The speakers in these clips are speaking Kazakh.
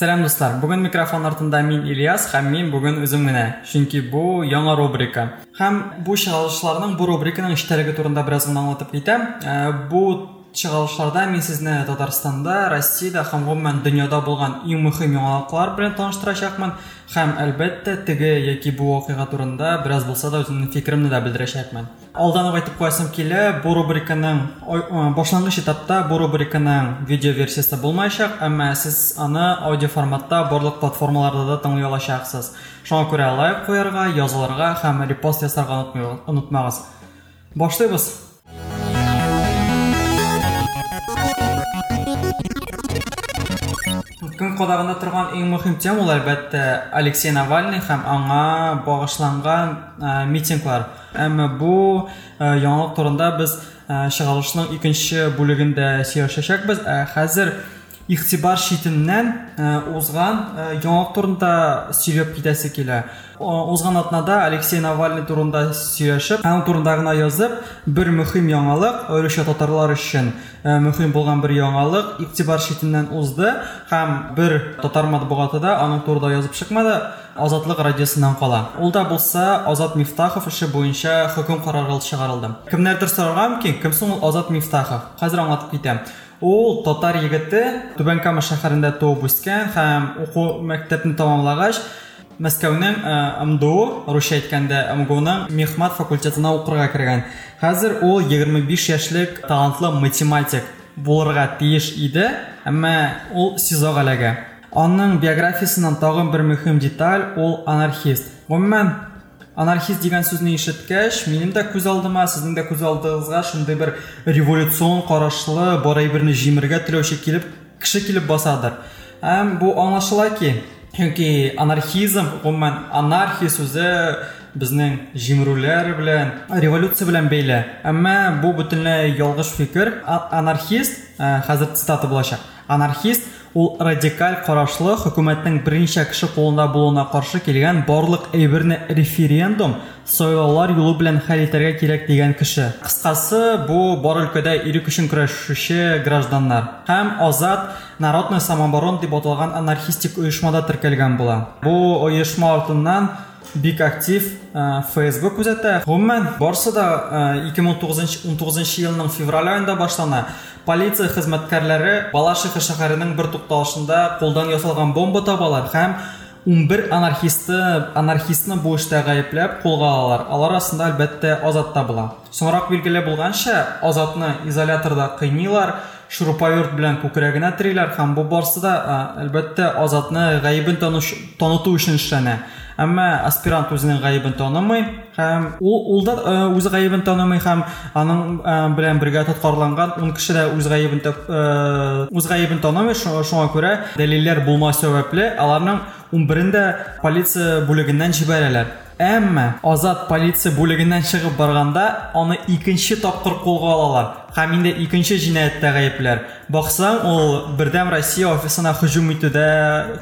сәлем достар бүгін микрофон артында мен ильяс һәм мен бүгін өзім генә чөнки бу яңа рубрика һәм бу чыгарылышларның бу рубриканың эчтәлеге турында бераз гына аңлатып китәм Ә, бу чыгарылышларда мен сезне татарстанда россиядә һәм гомумән дөньяда булган иң мөһим яңалыклар белән таныштырачакмын. Һәм әлбәттә теге яки бу вакыйга турында бераз булса да үземнең фикеремне дә белдерәчәкмен алдан ук әйтеп куясым килә бу рубриканың э, башлангыч этапта бу рубриканың видео версиясы булмаячак әмма сез аны аудио форматта барлык платформаларда да тыңлый алачаксыз. Шуңа күрә лайк куярга язылырга һәм репост ясарга онытмагыз. Башлыйбыз! Көн кадагында торган иң мөһим тема ул әлбәттә Алексей Навальный һәм аңа багышланган ә, митинглар. Әмма бу ә, яңалык турында без ә, чыгарылышның икенче бүлегендә сөйләшәчәкбез. Ә, Хәзер игътибар читеннән ә, узган ә, яңалык турында сөйләп китәсе килә. Узган атнада Алексей Навальный турында сөйләшеп, аның турында гына язып, бер мөһим яңалык, аеруча татарлар өчен ә, мөһим булган бер яңалык игътибар читеннән узды һәм бер татар матбугатында аның турында язып чыкмады. Азатлык радиосыннан кала. Ул да булса Азат Мифтахов эше буенча хөкем карары чыгарылды. Кемнәрдер сорарга мөмкин, кем соң ул Азат Мифтахов? Хәзер аңлатып китәм. Ул татар егете Түбән шәһәрендә туып үскән һәм уку мәктәпне тәмамлагач Мәскәүнең ә, МДУ, русча әйткәндә МГУның мехмат факультетына укырга кергән. Хәзер ул 25 яшьлек талантлы математик булырга тиеш иде, әмма ул СИЗОга эләгә. Аның биографиясыннан тагын бер мөһим деталь ул анархист. Гомумән анархист дигән сүзне ишеткәч, минем дә күз алдыма, сезнең дә күз алдыгызга шундый бер революцион карашлы, бары берне җимергә теләүче килеп, кеше килеп басадыр. Һәм бу аңлашыла ки, чөнки анархизм, гомумән анархия сүзе безнең җимерүләр белән, революция белән бәйле. Әмма бу бөтенләй ялгыш фикер. А- Анархист, ә, хәзер цитата булачак. Анархист ул радикаль карашлы хөкүмәтнең берничә кеше кулында булуына каршы килгән барлык әйберне референдум, сайлаулар юлы белән хәл итәргә кирәк дигән кеше. Кыскасы, бу бар өлкәдә ирек өчен көрәшүче гражданнар һәм Азат Народный самооборон дип аталган анархистик оешмада теркәлгән була. Бу оешма артыннан бик актив ә, Facebook күзәтә. Гомумән, барысы да ә, 2019 елның февраль аенда башлана. Полиция хезмәткәрләре Балашиха шәһәренең бер тукталышында кулдан ясалган бомба табалар һәм 11 анархисты анархистны бу эштә гаепләп кулга алалар. Алар арасында әлбәттә Азат та була. Соңрак билгеле булганча, Азатны изоляторда кыйныйлар, шурупаверт белән күкрәгенә териләр һәм бу барысы да ә, әлбәттә Азатны гаебен таныш- таныту өчен эшләнә. Әмма аспирант үзенең гаебен танымый һәм ул да ә, үз гаебен танымый һәм аның ә, белән бергә тоткарланган 10 кеше дә үз ә, үз гаебен танымый шу- шуңа күрә дәлилләр булма сәбәпле аларның 11-ндә полиция бүлегеннән җибәрәләр. Әмма Азат полиция бүлегеннән чыгып барганда аны икенче тапкыр кулга алалар һәм инде икенче җинаятьтә гаепләр. Баксаң, ул Бердәм Россия офисына һөҗүм итүдә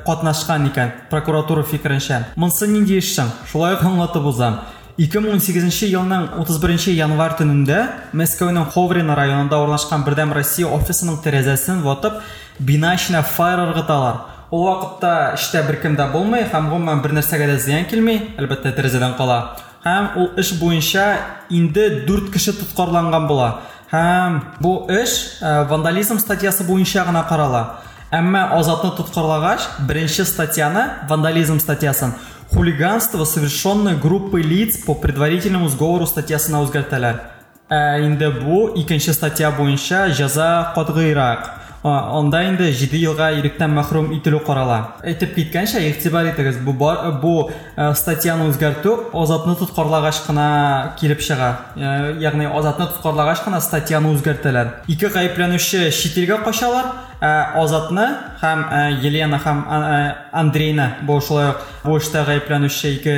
катнашкан икән, прокуратура фикеренчә. Монсы нинди эшчән? Шулай ук аңлатып узам. 2018 елның 31 январь төнендә Мәскәүнең Ховрино районында урнашкан Бердәм Россия офисының тәрәзәсен ватып, бина эченә файр ыргыталар. Ул вакытта эштә беркем дә булмый һәм гомумән бер нәрсәгә дә зыян килми, әлбәттә тәрәзәдән кала. Һәм ул эш буенча инде 4 кеше тоткарланган була. Һәм бу эш вандализм статьясы буенча гына карала. Әмма Азатны тоткарлагач, беренче статьяны, вандализм статьясын, хулиганство, совершенное группой лиц по предварительному сговору статьясына үзгәртәләр. Ә инде бу икенче статья буенча җәза катгыйрак. А, Анда инде 7 елга иректән мәхрүм ителү карала. Әйтеп киткәнчә, игътибар итегез, бу бу ә, статьяны үзгәртү Азатны тоткарлагач кына килеп чыга. Ә, Ягъни Азатны тоткарлагач кына статьяны үзгәртәләр. Ике гаепләнүче чит илгә качалар, Азатны ә, Елена һәм ә, Андрейны бу шулай ук бу эштә гаепләнүче ике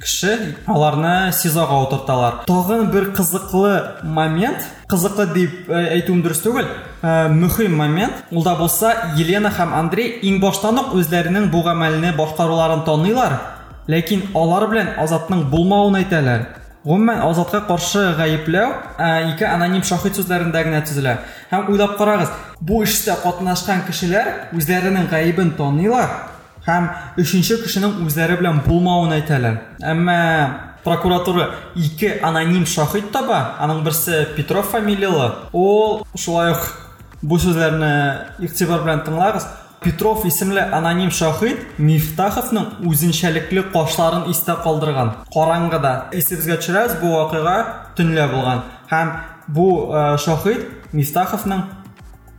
кеше аларны СИЗОга утырталар. Тагын бер кызыклы момент, ә, әйтүем дөрес түгел, ә, мөһим момент. Ул да булса Елена һәм Андрей иң баштан ук үзләренең бу гамәлне башкаруларын таныйлар, ләкин алар белән Азатның булмавын әйтәләр. гомумән азатка каршы гаепләү ике аноним шахид сүзләрендә генә төзелә һәм уйлап карагыз бу эштә катнашкан кешеләр үзләренең гаебен таныйлар һәм өченче кешенең үзләре белән булмавын әйтәләр әмма прокуратура ике аноним шахид таба аның берсе петров фамилиялы ул шулай ук бу сүзләрне игътибар белән тыңлагыз. Петров исемле аноним шахид мифтаховның үзенчәлекле кашларын истә калдырган. Караңгыда исегезгә төшерәбез бу вакыйга төнлә булган. Һәм бу шахид мифтаховның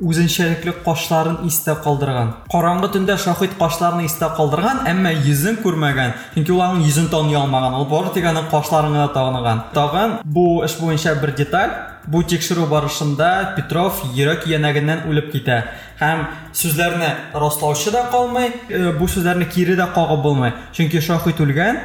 үзенчәлекле кашларын истә калдырган. Караңгы төндә шахид кашларын истә калдырган әмма йөзен күрмәгән. Чөнки ул аның йөзен таный алмаган. Ул бары тик аның кашларын гына таныган тагын бу эш буенча бер деталь. Бу тикшерү барышында петров йөрәк янәгеннән үлеп китә һәм сүзләрне раслаучы да калмый бу сүзләрне кире дә кагып булмый чөнки шахид үлгән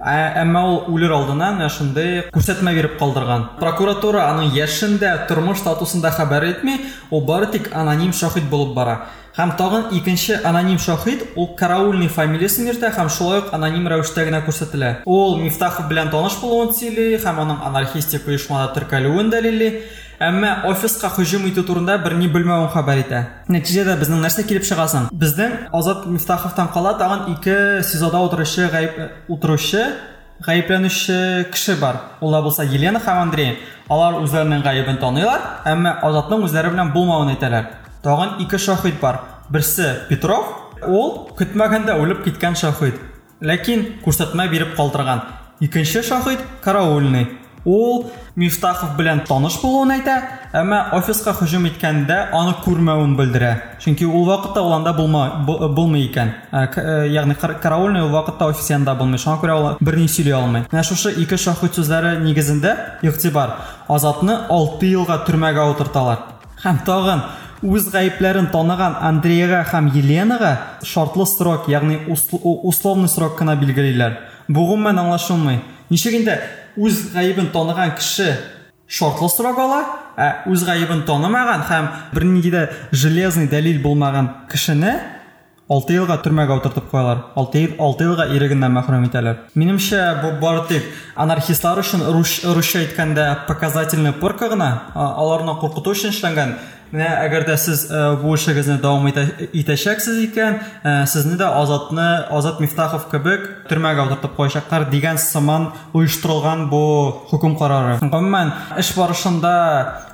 әмма ул үлер алдыннан шундый күрсәтмә биреп калдырган прокуратура аның яшен дә тормыш статусын да хәбәр итми ул бары тик аноним шахид булып бара һәм икенче аноним шахид ул караульный фамилиясын йөртә һәм шулай ук аноним рәвештә генә күрсәтелә. Ул мифтахов белән таныш булуын сөйли һәм аның анархистик оешмада теркәлүен дәлилли. Әмма офиска һөҗүм итү турында берни белмәвен хәбәр итә. Нәтиҗәдә безнең нәрсә килеп чыга соң безнең азат мифтаховтан кала тагын ике сезода утыручы гаип утыручы гаепләнүче кеше бар. Ул да булса елена һәм андрей. Алар үзләренең гаебен таныйлар әмма азатның үзләре белән булмавын әйтәләр. Тагын ике шахид бар. Берсе петров ул көтмәгәндә үлеп киткән шахид. Ләкин күрсәтмә биреп калдырган. Икенче шахид караульный. Ул мифтахов белән таныш булуын әйтә әмма офиска һөҗүм иткәндә аны күрмәвен белдерә. Чөнки ул вакытта ул анда булмый икән. Ягъни караульный ул вакытта офис янында булмый. Шуңа күрә ул берни сөйли алмый. Менә шушы ике шахид сүзләре нигезендә игътибар азатны алты елга төрмәгә утырталар. Һәм тагын үз гаепләрен таныган андреяга һәм еленага шартлы срок ягъни условный срок кына билгелиләр. Бу гомумән аңлашылмый ничек инде? Үз гаебен таныган кеше шартлы срок ала ә үз гаебен танымаган һәм бернинди дә железный дәлил булмаган кешене алты елга төрмәгә утыртып куялар алты ел алты елга ирегеннән мәхрүм итәләр. Минемчә бу бары тик анархистлар өчен русча әйткәндә показательный пырка гына аларны куркыту өчен эшләнгән. Менә әгәр дә сез бу эшегезне дәвам итәчәксез икән сезне дә азатны азат мифтахов кебек төрмәгә утыртып куячаклар дигән сыман оештырылган бу хөкем карары. Гомумән эш барышында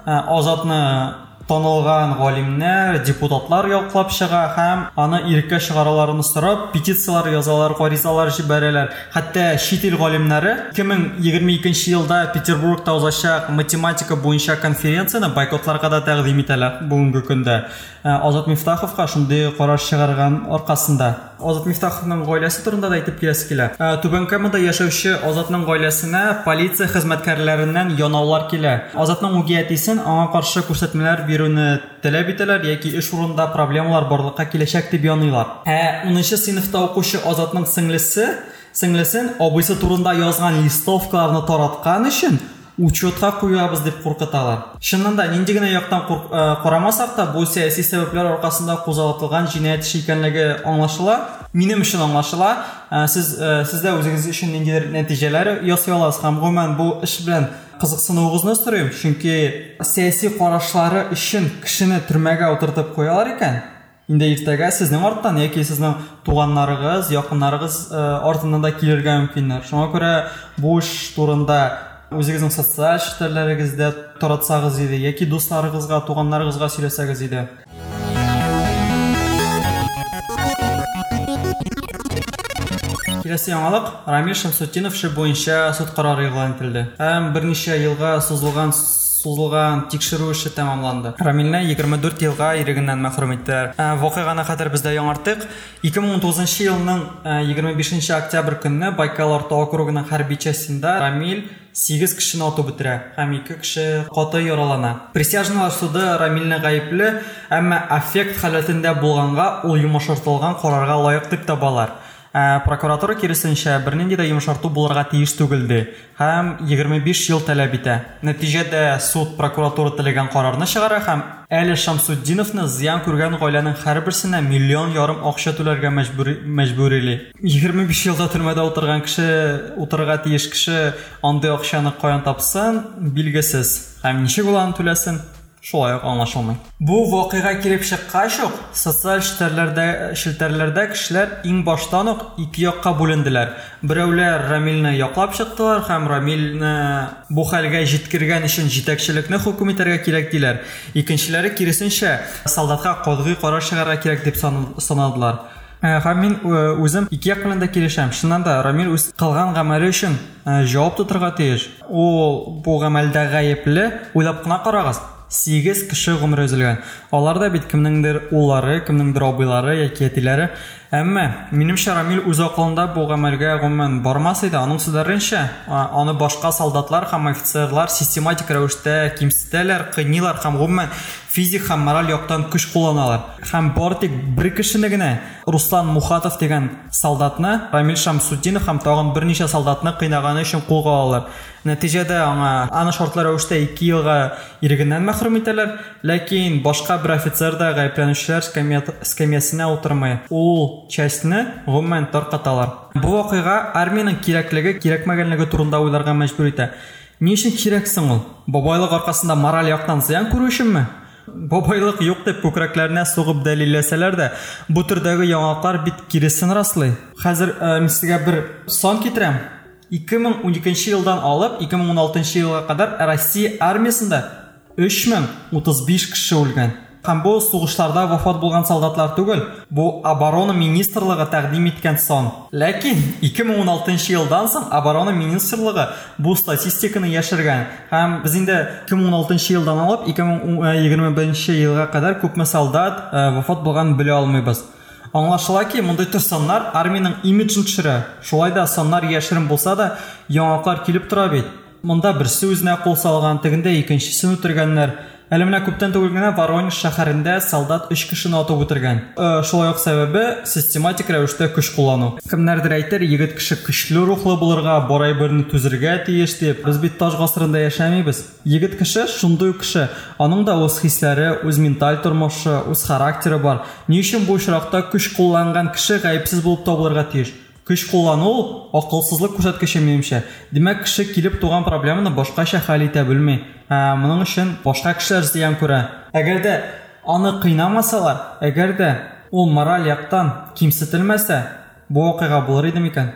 азатны танылган галимнәр депутатлар яклап чыга һәм аны иреккә чыгараларын сорап петициялар язалар гаризалар җибәрәләр. Хәтта чит ил галимнәре 2022 елда петербургта узачак математика буенча конференцияны бойкотларга да тәкъдим итәләр бүгенге көндә. Азат мифтаховка шундый карар чыгарган аркасында. Азат мифтаховның гаиләсе турында да әйтеп киләсе килә. Түбән камада яшәүче азатның гаиләсенә полиция хезмәткәрләреннән янаулар килә. Азатның үги әтисен аңа каршы күрсәтмәләр бирүне таләп итәләр яки эш урынында проблемалар барлыкка киләчәк дип яныйлар. Ә унынчы сыйныфта укучы азатның сеңлесе сеңлесен абыйсы турында язган листовкаларны тараткан өчен учетка куябыз дип куркыталар чыннан да нинди генә яктан карамасак та бу сәяси сәбәпләр аркасында кузгатылган җинаять эше икәнлеге аңлашыла. Минем өчен аңлашыла. Сез сез дә үзегез өчен ниндидер нәтиҗәләр ясый аласыз. Һәм гомумән бу эш белән кызыксынуыгызны сорыйм чөнки сәяси карашлары өчен кешене төрмәгә утыртып куялар икән. Инде иртәгә сезнең арттан яки сезнең туганнарыгыз якыннарыгыз артыннан да килергә мөмкиннәр. Шуңа күрә бу эш турында үзегезнең социаль челтәрләрегездә таратсагыз иде яки дусларыгызга туганнарыгызга сөйләсәгез иде киләсе яңалык рамил шәмсутдинов эше буенча суд карары игълан ителде һәм берничә елга сузылган сузылган тикшерү эше тәмамланды. Егерме дүрт елга ирегеннән мәхрүм яңартык ике мең ун тугызынчы елның егерме бишенче октябрь көнне байкал орта округының хәрби частендә рамил сигез кешене атып бетерә һәм ике кеше каты яралана. Присяжныйлар суды рамилне гаепле әмма аффект халәтендә булганга ул йомшартылган карарга лаек дип табалар. Ә, прокуратура киресенчә бернинди дә йомшарту булырга тиеш түгелде һәм 25 ел таләп итә нәтиҗәдә суд прокуратура теләгән карарны чыгара һәм әле шамсуддиновны зыян күргән гаиләнең һәрберсенә миллион ярым акча түләргә мәҗбүрили 25 елда төрмәдә утырган кеше утырырга тиеш кеше андый акчаны каян тапсын билгесез һәм ничек ул аны түләсен шулай ук аңлашылмый бу вакыйга килеп чыккач ук социаль челтәрләрдә челтәрләрдә кешеләр иң баштан ук ике якка бүленделәр берәүләр рамилне яклап чыктылар һәм рамилне бу хәлгә җиткергән өчен җитәкчелекне хөкем итәргә кирәк диләр икенчеләре киресенчә солдатка катгый карар чыгарга кирәк дип санадылар һәм мин үзем ике як белән дә килешәм чыннан да рамил үз кылган гамәле өчен җавап тотырга тиеш ул бу гамәлдә гаепле уйлап кына карагыз сигез кеше гомере өзелгән. Алар да бит кемнеңдер уллары кемнеңдер абыйлары яки әмма минемчә рамил үз акылында бу гамәлгә гомумән бармас иде аның сүзләренчә аны башка солдатлар һәм офицерлар систематик рәвештә кимсетәләр кыйныйлар һәм гомумән физик һәм мораль яктан көч кулланалар. Һәм бары тик бер кешене генә руслан мухатов дигән солдатны рамил шамсутдинов һәм тагын берничә солдатны кыйнаганы өчен кулга алалар. Нәтиҗәдә аңа аны шартлы рәвештә ике елга ирегеннән мәхрүм итәләр ләкин башка бер офицер да гаепләнүчеләр скамьясына утырмый. Ул частьне гомумән таркаталар бу вакыйга армиянең кирәклеге кирәкмәгәнлеге турында уйларга мәҗбүр итә. Ни өчен кирәксең ул бабайлык аркасында мораль яктан зыян күрү өченме бабайлык юк дип күкрәкләренә сугып дәлилләсәләр дә бу төрдәге яңалыклар бит киресен раслый. Хәзер мин сезгә бер сан китерәм. 2012 елдан алып 2016 елга кадәр Россия армиясында 3035 кеше үлгән. Һәм бу сугышларда вафат булган солдатлар түгел, бу оборона министрлыгы тәкъдим иткән сан. Ләкин 2016 елдан соң оборона министрлыгы бу статистиканы яшергән. Һәм без инде 2016 елдан алып 2021 елга кадәр күпме солдат вафат булган белә алмыйбыз. аңлашыла ки мындай төр саннар армияның имиджін төшерә шулай да саннар яшерен булса да яңалыклар килеп тора бит монда берсе үзенә кул салган тегендә икенчесен үтергәннәр Әле менә күптән түгел генә Воронеж шәһәрендә солдат 3 кешене атып үтергән. Шулай ук сәбәбе систематик рәвештә көч куллану. Кемнәрдер әйтер, егет кеше көчле рухлы булырга, борай берне түзергә тиеш дип. Без бит таш гасырында яшәмибез. Егет кеше шундый кеше. Аның да үз хисләре, үз менталь тормышы, үз характеры бар. Ни өчен бу очракта көч кулланган кеше гаепсез булып табылырга тиеш? Көч куллану акылсызлык күрсәткече минемчә. Димәк, кеше килеп туган проблеманы башкача хәл итә белми. Моның өчен башка кешеләр зыян күрә. Әгәр дә аны кыйнамасалар, әгәр дә ул мораль яктан кимсетелмәсә, бу вакыйга булыр иде микән?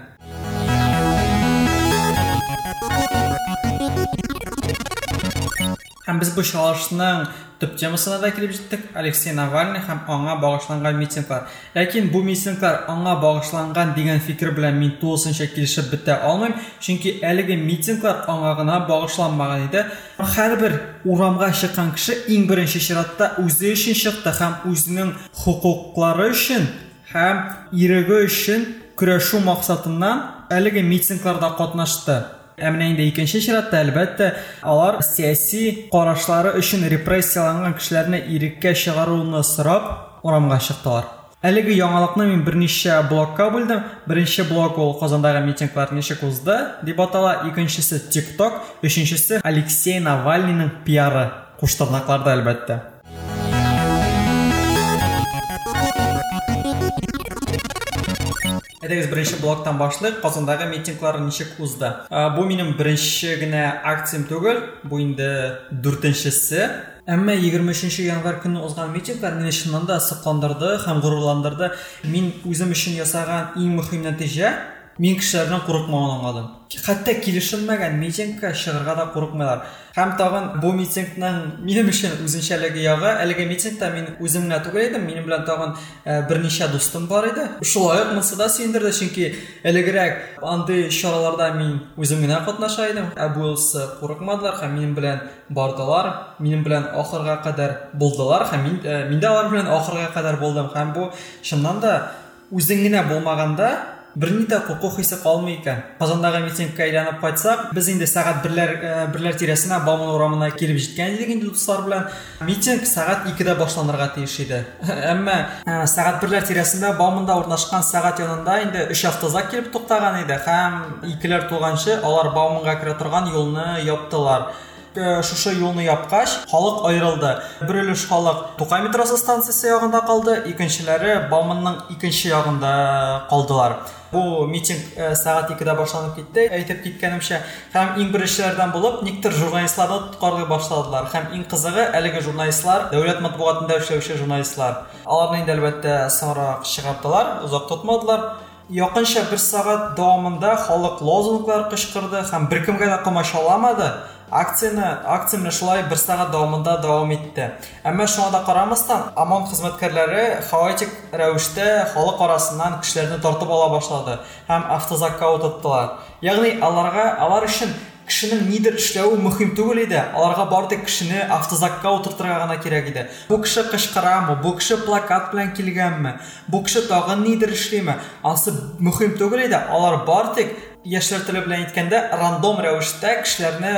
Һәм без бу чыгышның төп темасына да килеп җиттек. Алексей Навальный һәм аңа багышланган митинглар. Ләкин бу митинглар аңа багышланган дигән фикер белән мин тулысынча килешеп бетә алмыйм, чөнки әлеге митинглар аңа гына багышланмаган иде. Һәрбер урамга чыккан кеше иң беренче чиратта үзе өчен чыкты һәм үзенең хукуклары өчен һәм иреге өчен көрәшү максатыннан. Инде икенче чиратта әлбәттә алар сәяси карашлары өчен репрессияланган кешеләрне иреккә чыгаруны сорап урамга чыктылар. Әлеге яңалыкны мин берничә блокка бүлдем. Беренче блок ул Казандагы митинглар ничек узды дип атала, икенчесе TikTok, өченчесе Алексей Навальныйның пиары. Куштырнакларда әлбәттә. Әйдәгез беренче блоктан башлыйк. Казандагы митинглар ничек узды? Бу минем беренче генә акциям түгел, бу инде дүртенчесе. Әмма 23 январь көнне узган митинглар мине чыннан да һәм горурландырды. Мин үзем өчен ясаган иң мөһим нәтиҗә мин кешеләрдән курыкмауын аңладым. Хәтта килешелмәгән митингка чыгарга да курыкмыйлар. Һәм тагын бу митингның минем өчен үзенчәлеге ягы, әлеге митингта мин үзем генә түгел идем, минем белән тагын берничә дустым бар иде. Шулай ук монсы да сөендерде, чөнки элегрәк андый чараларда мин үзем генә катнаша идем. Ә бусы курыкмадылар һәм минем белән бардылар, минем белән ахырга кадәр булдылар һәм мин мин дә алар белән ахырга кадәр булдым. Һәм бу чыннан да үзең генә булмаганда бірні де құқық хисі қалмай екен. Қазандағы митингке айланып қайтсақ біз енді сағат бірлер ә, бірлер тиресіне бауман урамына келіп жеткен едік енді достар білән. Митинг сағат екіде башланырға тиіш еді. Әмма ә, сағат бірлер тиресінде бауманда орнашқан сағат янында енді үш автозак келіп тоқтаған еді. Һәм екілер толғаншы олар бауманға кіре тұрған жолны яптылар. Шушы юлны япкач халык айрылды. Бер өлеш халык тукай метросы станциясы ягында калды икенчеләре бауманның икенче ягында калдылар бу митинг сәгать икедә башланып китте әйтеп киткәнемчә һәм иң беренчеләрдән булып никтер журналистларны тоткарлый башладылар һәм иң кызыгы әлеге журналистлар дәүләт матбугатында эшләүче журналистлар аларны инде әлбәттә соңрак чыгардылар озак тотмадылар якынча бер сәгать дәвамында халык лозунглар кычкырды һәм беркемгә дә комачауламады акцияны акция менә шулай бер сәгать дәвамында дәвам итте. Әмма шуңа да карамастан ОМОН хезмәткәрләре хаотик рәвештә халык арасыннан кешеләрне тартып ала башлады һәм автозакка утырттылар. Ягъни аларга алар өчен кешенең нидер эшләве мөһим түгел иде. Аларга бары тик кешене автозакка утыртырга гына кирәк иде. Бу кеше кычкырамы? Бу кеше плакат белән килгәнме? Бу кеше тагын нидер эшлиме анысы мөһим түгел иде. Алар бары тик яшьләр теле белән әйткәндә рандом рәвештә кешеләрне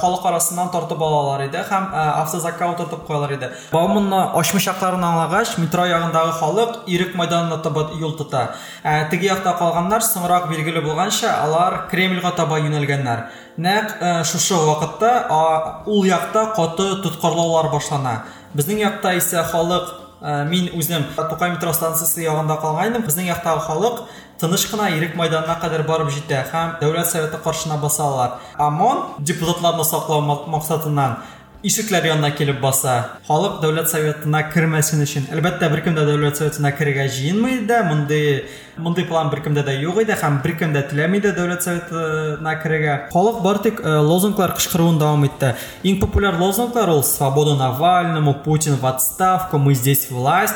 халык арасыннан тартып алалар иде һәм автозакка утыртып куялар иде бауманны ачмыйчакларын аңлагач метро ягындагы халык ирек мәйданына таба юл тота теге якта калганнар соңрак билгеле булганча алар кремльгә таба юнәлгәннәр нәкъ шушы вакытта ул якта каты тоткарлаулар башлана безнең якта исә халык мин үзем. Тукай метро станциясы ягында калган безнең яктагы халык тыныш кына ирек майданына кадәр барып җитә һәм дәүләт советы каршына басалар ОМОН депутатларны саклау максатыннан ишекләр янына килеп баса халык дәүләт советына кермәсен өчен әлбәттә беркем дә дәүләт советына керергә җыенмый мондый план беркемдә дә юк иде һәм беркем дә теләми иде дәүләт советына керергә халык бары тик лозунглар кычкыруын дәвам итте иң популяр лозунглар ул свобода навальному путин в отставку мы здесь власть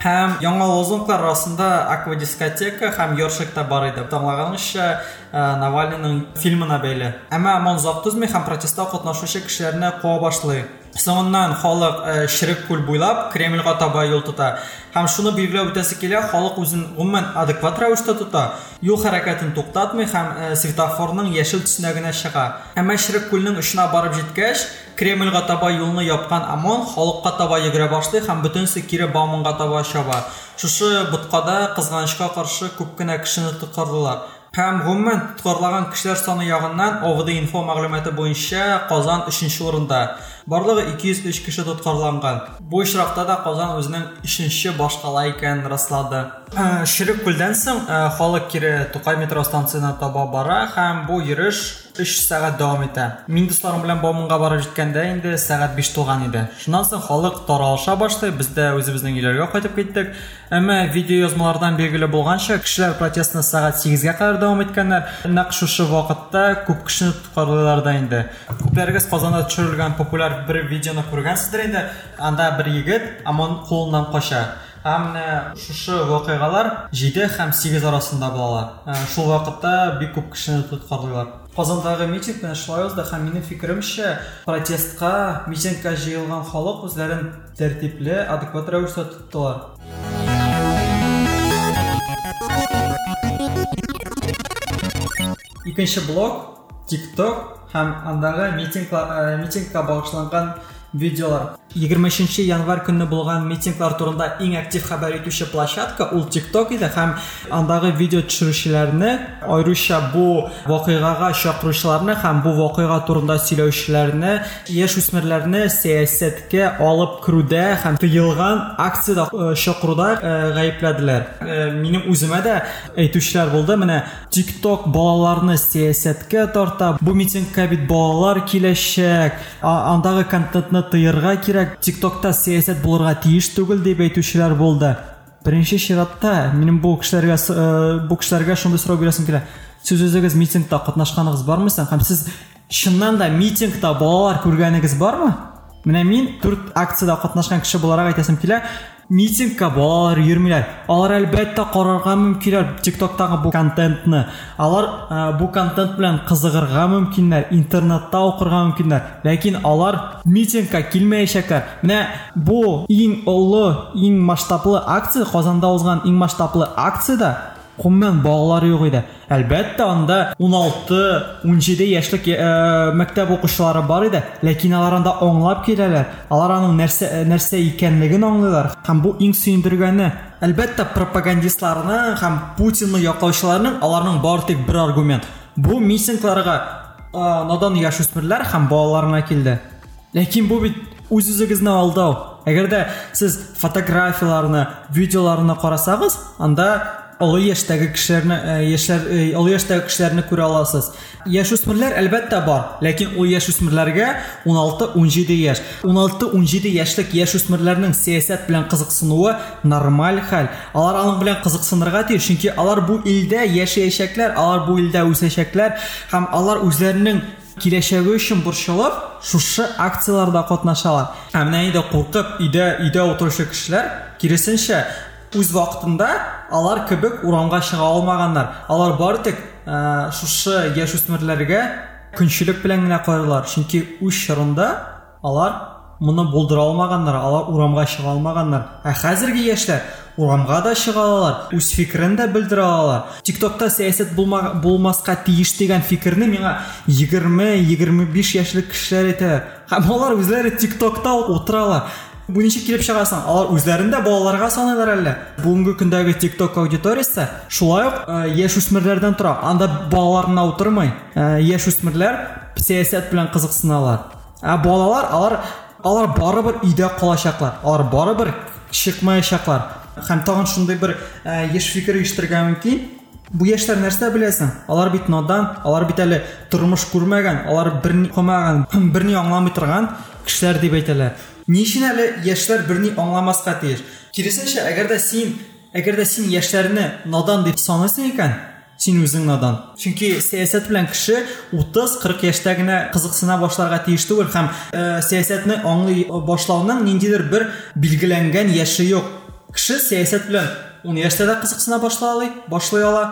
һәм яңа лозунглар арасында аквадискотека һәм йоршик та бар иде. Таңлаганча навальныйның фильмына бәйле. Әмма омон озак түзмәй һәм протестта катнашучы кешеләрне куа башлый. соңыннан халык ширек күл буйлап кремльгә таба юл тота һәм шуны билгеләп үтәсе килә халык үзен гомумән адекват рәвештә тота юл хәрәкәтен туктатмый һәм светофорның яшел төсенә генә чыга әмма ширек күлнең очына барып җиткәч кремльгә таба юлны япкан омон халыкка таба йөгерә башлый һәм бөтенсе кире бауманга таба чаба шушы боткада кызганычка каршы күп кенә кешене тоткарлыйлар һәм гомумән тоткарлаган кешеләр саны ягыннан овд инфо мәгълүматы буенча казан өченче урында Барлыгы 203 кеше тоткарланган бу очракта да казан үзенең өченче башкала икәнен раслады ширек күлдән соң халык кире тукай метро станциясына таба бара һәм бу йөреш өч сәгать дәвам итә мин дусларым белән бауманга барып җиткәндә инде сәгать биш тулган иде. Шуннан соң халык таралыша башлый без дә үзебезнең өйләргә кайтып киттек. Әмма видео язмалардан билгеле булганча кешеләр протестны сәгать сигезгә кадәр дәвам иткәннәр нәкъ шушы вакытта күп кешене тоткарлыйлар да инде. Күпләрегез казанда төшерелгән популяр бер видеоны күргәнсездер инде анда бер егет омон кулыннан кача һәм менә шушы вакыйгалар җиде һәм сигез арасында булалар шул вакытта бик күп кешене тоткарлыйлар қазандағы митинг менен шулай узды һәм минем фикеремчә протестка митингка җыелган халык үзләрен тәртипле адекват рәвештә тоттылар икенче блок тикток һәм андагы митингка багышланган видеолар. 23 январь көнне булган митинглар турында иң актив хәбәр итүче площадка ул TikTok иде һәм андагы видео төшерүчеләрне аеруча бу вакыйгага чакыручыларны һәм бу вакыйга турында сөйләүчеләрне яшь үсмерләрне сәясәткә алып керүдә һәм тыелган акциядә чакыруда гаепләделәр минем үземә дә әйтүчеләр булды менә TikTok балаларны сәясәткә тарта бу митингка бит балалар киләчәк. Андагы контентны тыярга кирәк кирәк. Тиктокта сәясәт булырга тиеш түгел дип әйтүчеләр булды беренче чиратта минем бу кешеләргә бу кешеләргә шундый сорау бирәсем килә. Сез үзегез митингта катнашканыгыз бармы соң һәм сез чыннан да митингта балалар күргәнегез бармы? Менә мин дүрт акциядә катнашкан кеше буларак әйтәсем килә. Митингка балалар йөрмиләр алар әлбәттә карарга мөмкиннәр тиктоктагы бу контентны. Алар бу контент белән кызыгырга мөмкиннәр интернетта укырга мөмкиннәр. Ләкин алар митингка килмәячәкләр. Менә бу иң олы иң масштаблы акция казанда узган иң масштаблы акциядә гомумән балалары юк иде әлбәттә анда 16-17 яшьлек ә, мәктәп укучылары бар иде ләкин алар анда аңлап киләләр алар аның нәрсә нәрсә икәнлеген аңлыйлар һәм бу иң сөендергәне әлбәттә пропагандистларның һәм путинны яклаучыларның аларның бары тик бер аргумент бу митингларга надан яшүсмерләр һәм балаларына килде ләкин бу бит үз үзегезне алдау әгәр дә сез фотографияларны видеоларны карасагыз анда олы яшьтәге кешеләрне яшьләр олы яшьтәге кешеләрне күрә аласыз яшүсмерләр әлбәттә бар ләкин ул яшүсмерләргә 16-17 яшь 16-17 яшьлек яшүсмерләрнең сәясәт белән кызыксынуы нормаль хәл алар аның белән кызыксынырга тиеш чөнки алар бу илдә яшәячәкләр алар бу илдә үсәчәкләр һәм алар үзләренең киләчәге өчен борчылып шушы акцияларда катнашалар ә менә инде куркып өйдә өйдә утыручы кешеләр киресенчә үз вакытында алар кебек урамга чыга алмаганнар алар бары тик ә, шушы яшүсмерләргә көнчелек белән генә карыйлар чөнки үз чорында алар моны булдыра алмаганнар алар урамга чыга алмаганнар ә хәзерге яшьләр урамга да чыга алалар үз фикерен дә белдерә алалар. Тиктокта сәясәт булмаска тиеш дигән фикерне миңа егерме егерме биш яшьлек кешеләр әйтәләр һәм алар үзләре тиктокта утыралар ничек килеп чыгасың. Алар үзләрен дә балаларга саныйлар әллә. Бүгенге көндәге тикток аудиториясе шулай ук яшүсмерләрдән тора. Анда балалар гына утырмый яшүсмерләр сәясәт белән кызыксыналар. Ә балалар алар алар барыбер өйдә калачаклар. Алар барыбер чыкмаячаклар. Һәм тагын шундый бер еш фикер оештырырга мөмкин бу яшьләр нәрсә беләсең? Алар бит надан алар бит әле тормыш күрмәгән алар берни кылмаган берни аңламый торган кешеләр дип әйтәләр. ни өчен әле яшьләр берни аңламаска тиеш киресенчә әгәр дә син әгәр дә син яшьләрне надан дип саныйсың икән син үзең надан чөнки сәясәт белән кеше 30-40 яшьтә генә кызыксына башларга тиеш түгел һәм ә, сәясәтне аңлый башлауның ниндидер бер билгеләнгән яше юк кеше сәясәт белән 10 яшьтә дә кызыксына башлый башлый ала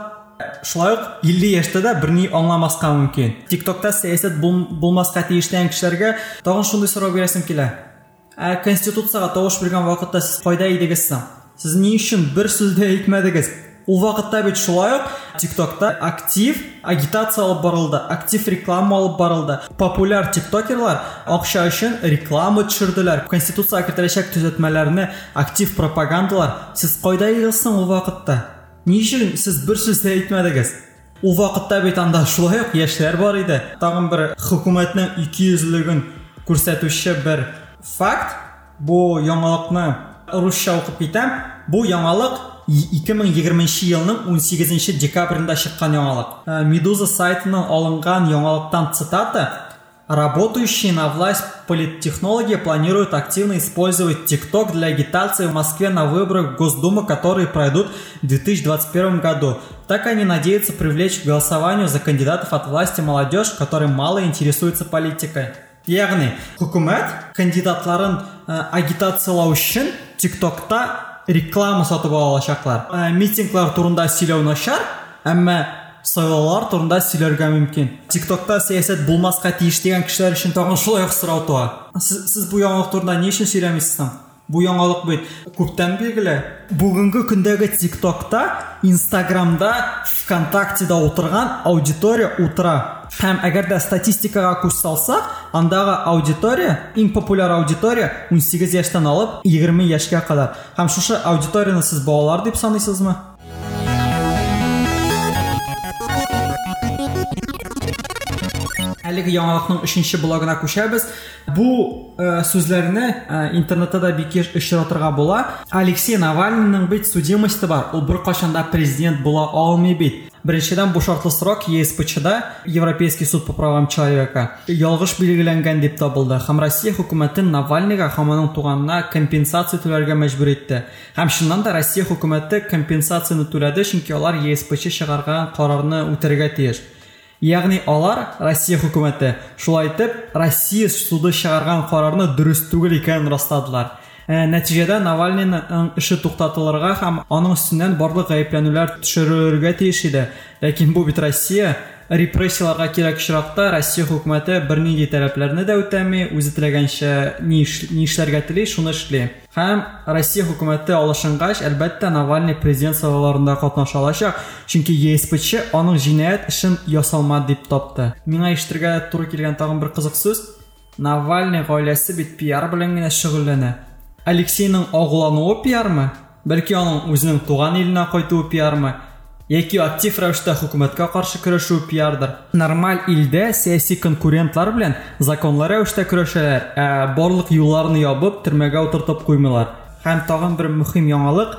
шулай ук 50 яшьтә дә берни аңламаска мөмкин тиктокта сәясәт булмаска тиеш дигән кешеләргә тагын шундый сорау бирәсем килә ә конституцияга тавыш биргән вакытта сез кайда идегез соң сез ни өчен бер сүз дә әйтмәдегез ул вакытта бит шулай тиктокта актив агитация алып барылды актив реклама алып барылды. Популяр тиктокерлар акча өчен реклама төшерделәр конституциягә кертеләчәк төзәтмәләрне актив пропагандалар. Сез кайда идегез соң ул вакытта ни өчен сез бер сүз дә әйтмәдегез ул вакытта бит анда шулай бар иде. Тагын бер хөкүмәтнең икейөзлеген күрсәтүче бер факт бу яңалыкны русча укып китәм бу яңалык 2020 елның 18 декабрында шыққан яңалық. Медуза сайтынан алынған яңалықтан цитата Работающие на власть политтехнологи планируют активно использовать ТикТок для агитации в Москве на выборах Госдумы, которые пройдут в 2021 году. Так они надеются привлечь к голосованию за кандидатов от власти молодежь, которые мало интересуются политикой. Яғни үкімет кандидаттарын агитациялау үшін тиктокта реклама сатып ала алачаклар ә, митинглар турында сөйләү начар әмма сайлаулар турында сөйләргә мөмкин тиктокта сәясәт булмаска тиеш дигән кешеләр өчен тагын шулай ук сорау туа. Сез, сез бу яңалык турында ни өчен яңалык бит. Күптән билгеле. Бүгенге көндәге тиктокта инстаграмда вконтактеда утырган аудитория утыра. Һәм әгәр дә статистикага күз салсак андагы аудитория иң популяр аудитория 18 яшьтән алып 20 яшькә кадәр. Һәм шушы аудиторияны сез балалар дип саныйсызмы? Әлеге яңалыкның өченче блогына күчәбез бу ә, сүзләрне ә, интернетта да бик еш очратырга була алексей навальныйның бит судимости бар ул беркайчан да президент була алмый бит бу шартлы срок ЕСПЧда Европейский суд по правам человека ялгыш билгеләнгән дип табылды һәм Россия хөкүмәтен Навальныйга һәм аның туганына компенсация түләргә мәҗбүр итте. Һәм шуннан да Россия хөкүмәте компенсацияны түләде, чөнки алар ЕСПЧ чыгарган карарны үтәргә тиеш. Ягъни алар Россия хөкүмәте шулай итеп Россия суды чыгарган карарны дөрес түгел икәнен растадылар. Ә, нәтиҗәдә Навальныйның эше туктатылырга һәм аның өстеннән барлык гаепләнүләр төшерелергә тиеш иде. Ләкин бу бит Россия, репрессияларга кирәк очракта россия хөкүмәте бернинди таләпләрне дә үтәми үзе теләгәнчә ни эшләргә тели шуны эшли. Һәм россия хөкүмәте алышынгач әлбәттә навальный президент сайлауларында катнаша алачак чөнки еспч аның җинаять эшен ясалмады дип тапты. Миңа ишетергә туры килгән тагын бер кызык сүз. Навальный гаиләсе бит пиар белән генә шөгыльләнә. Алексейның агулануы пиармы? Бәлки аның үзенең туган иленә кайтуы пиармы? Яки актив рәвештә хөкүмәткә каршы көрәшү пиардыр. Нормаль илдә сәяси конкурентлар белән законлы рәвештә көрәшәләр ә барлык юлларны ябып төрмәгә утыртып куймыйлар. Һәм тагын бер мөһим яңалык.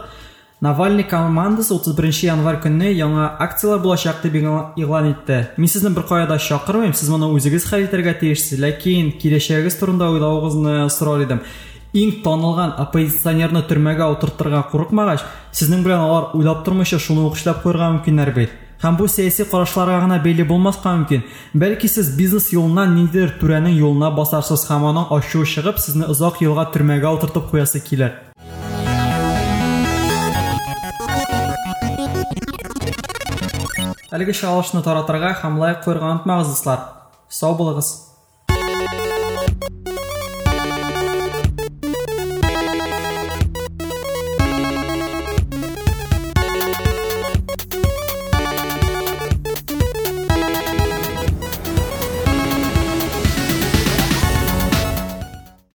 Навальный командасы 31 январь көнне яңа акциялар булачак дип игълан итте. Мин сезне бер кая да чакырмыйм, сез моны үзегез хәл итәргә тиешсез, ләкин киләчәгегез турында уйлавыгызны сорар идем. Иң танылган оппозиционерны төрмәгә утыртырга курыкмагач сезнең белән алар уйлап тормыйча шуны ук эшләп куярга мөмкиннәр бит һәм бу сәяси карашларга гына бәйле булмаска мөмкин бәлки сез бизнес юлыннан ниндидер түрәнең юлына басарсыз һәм аның ачуы чыгып сезне озак елга төрмәгә утыртып куясы килер. Әлеге чыгарылышны таратырга һәм лайк куярга онытмагыз сау булыгыз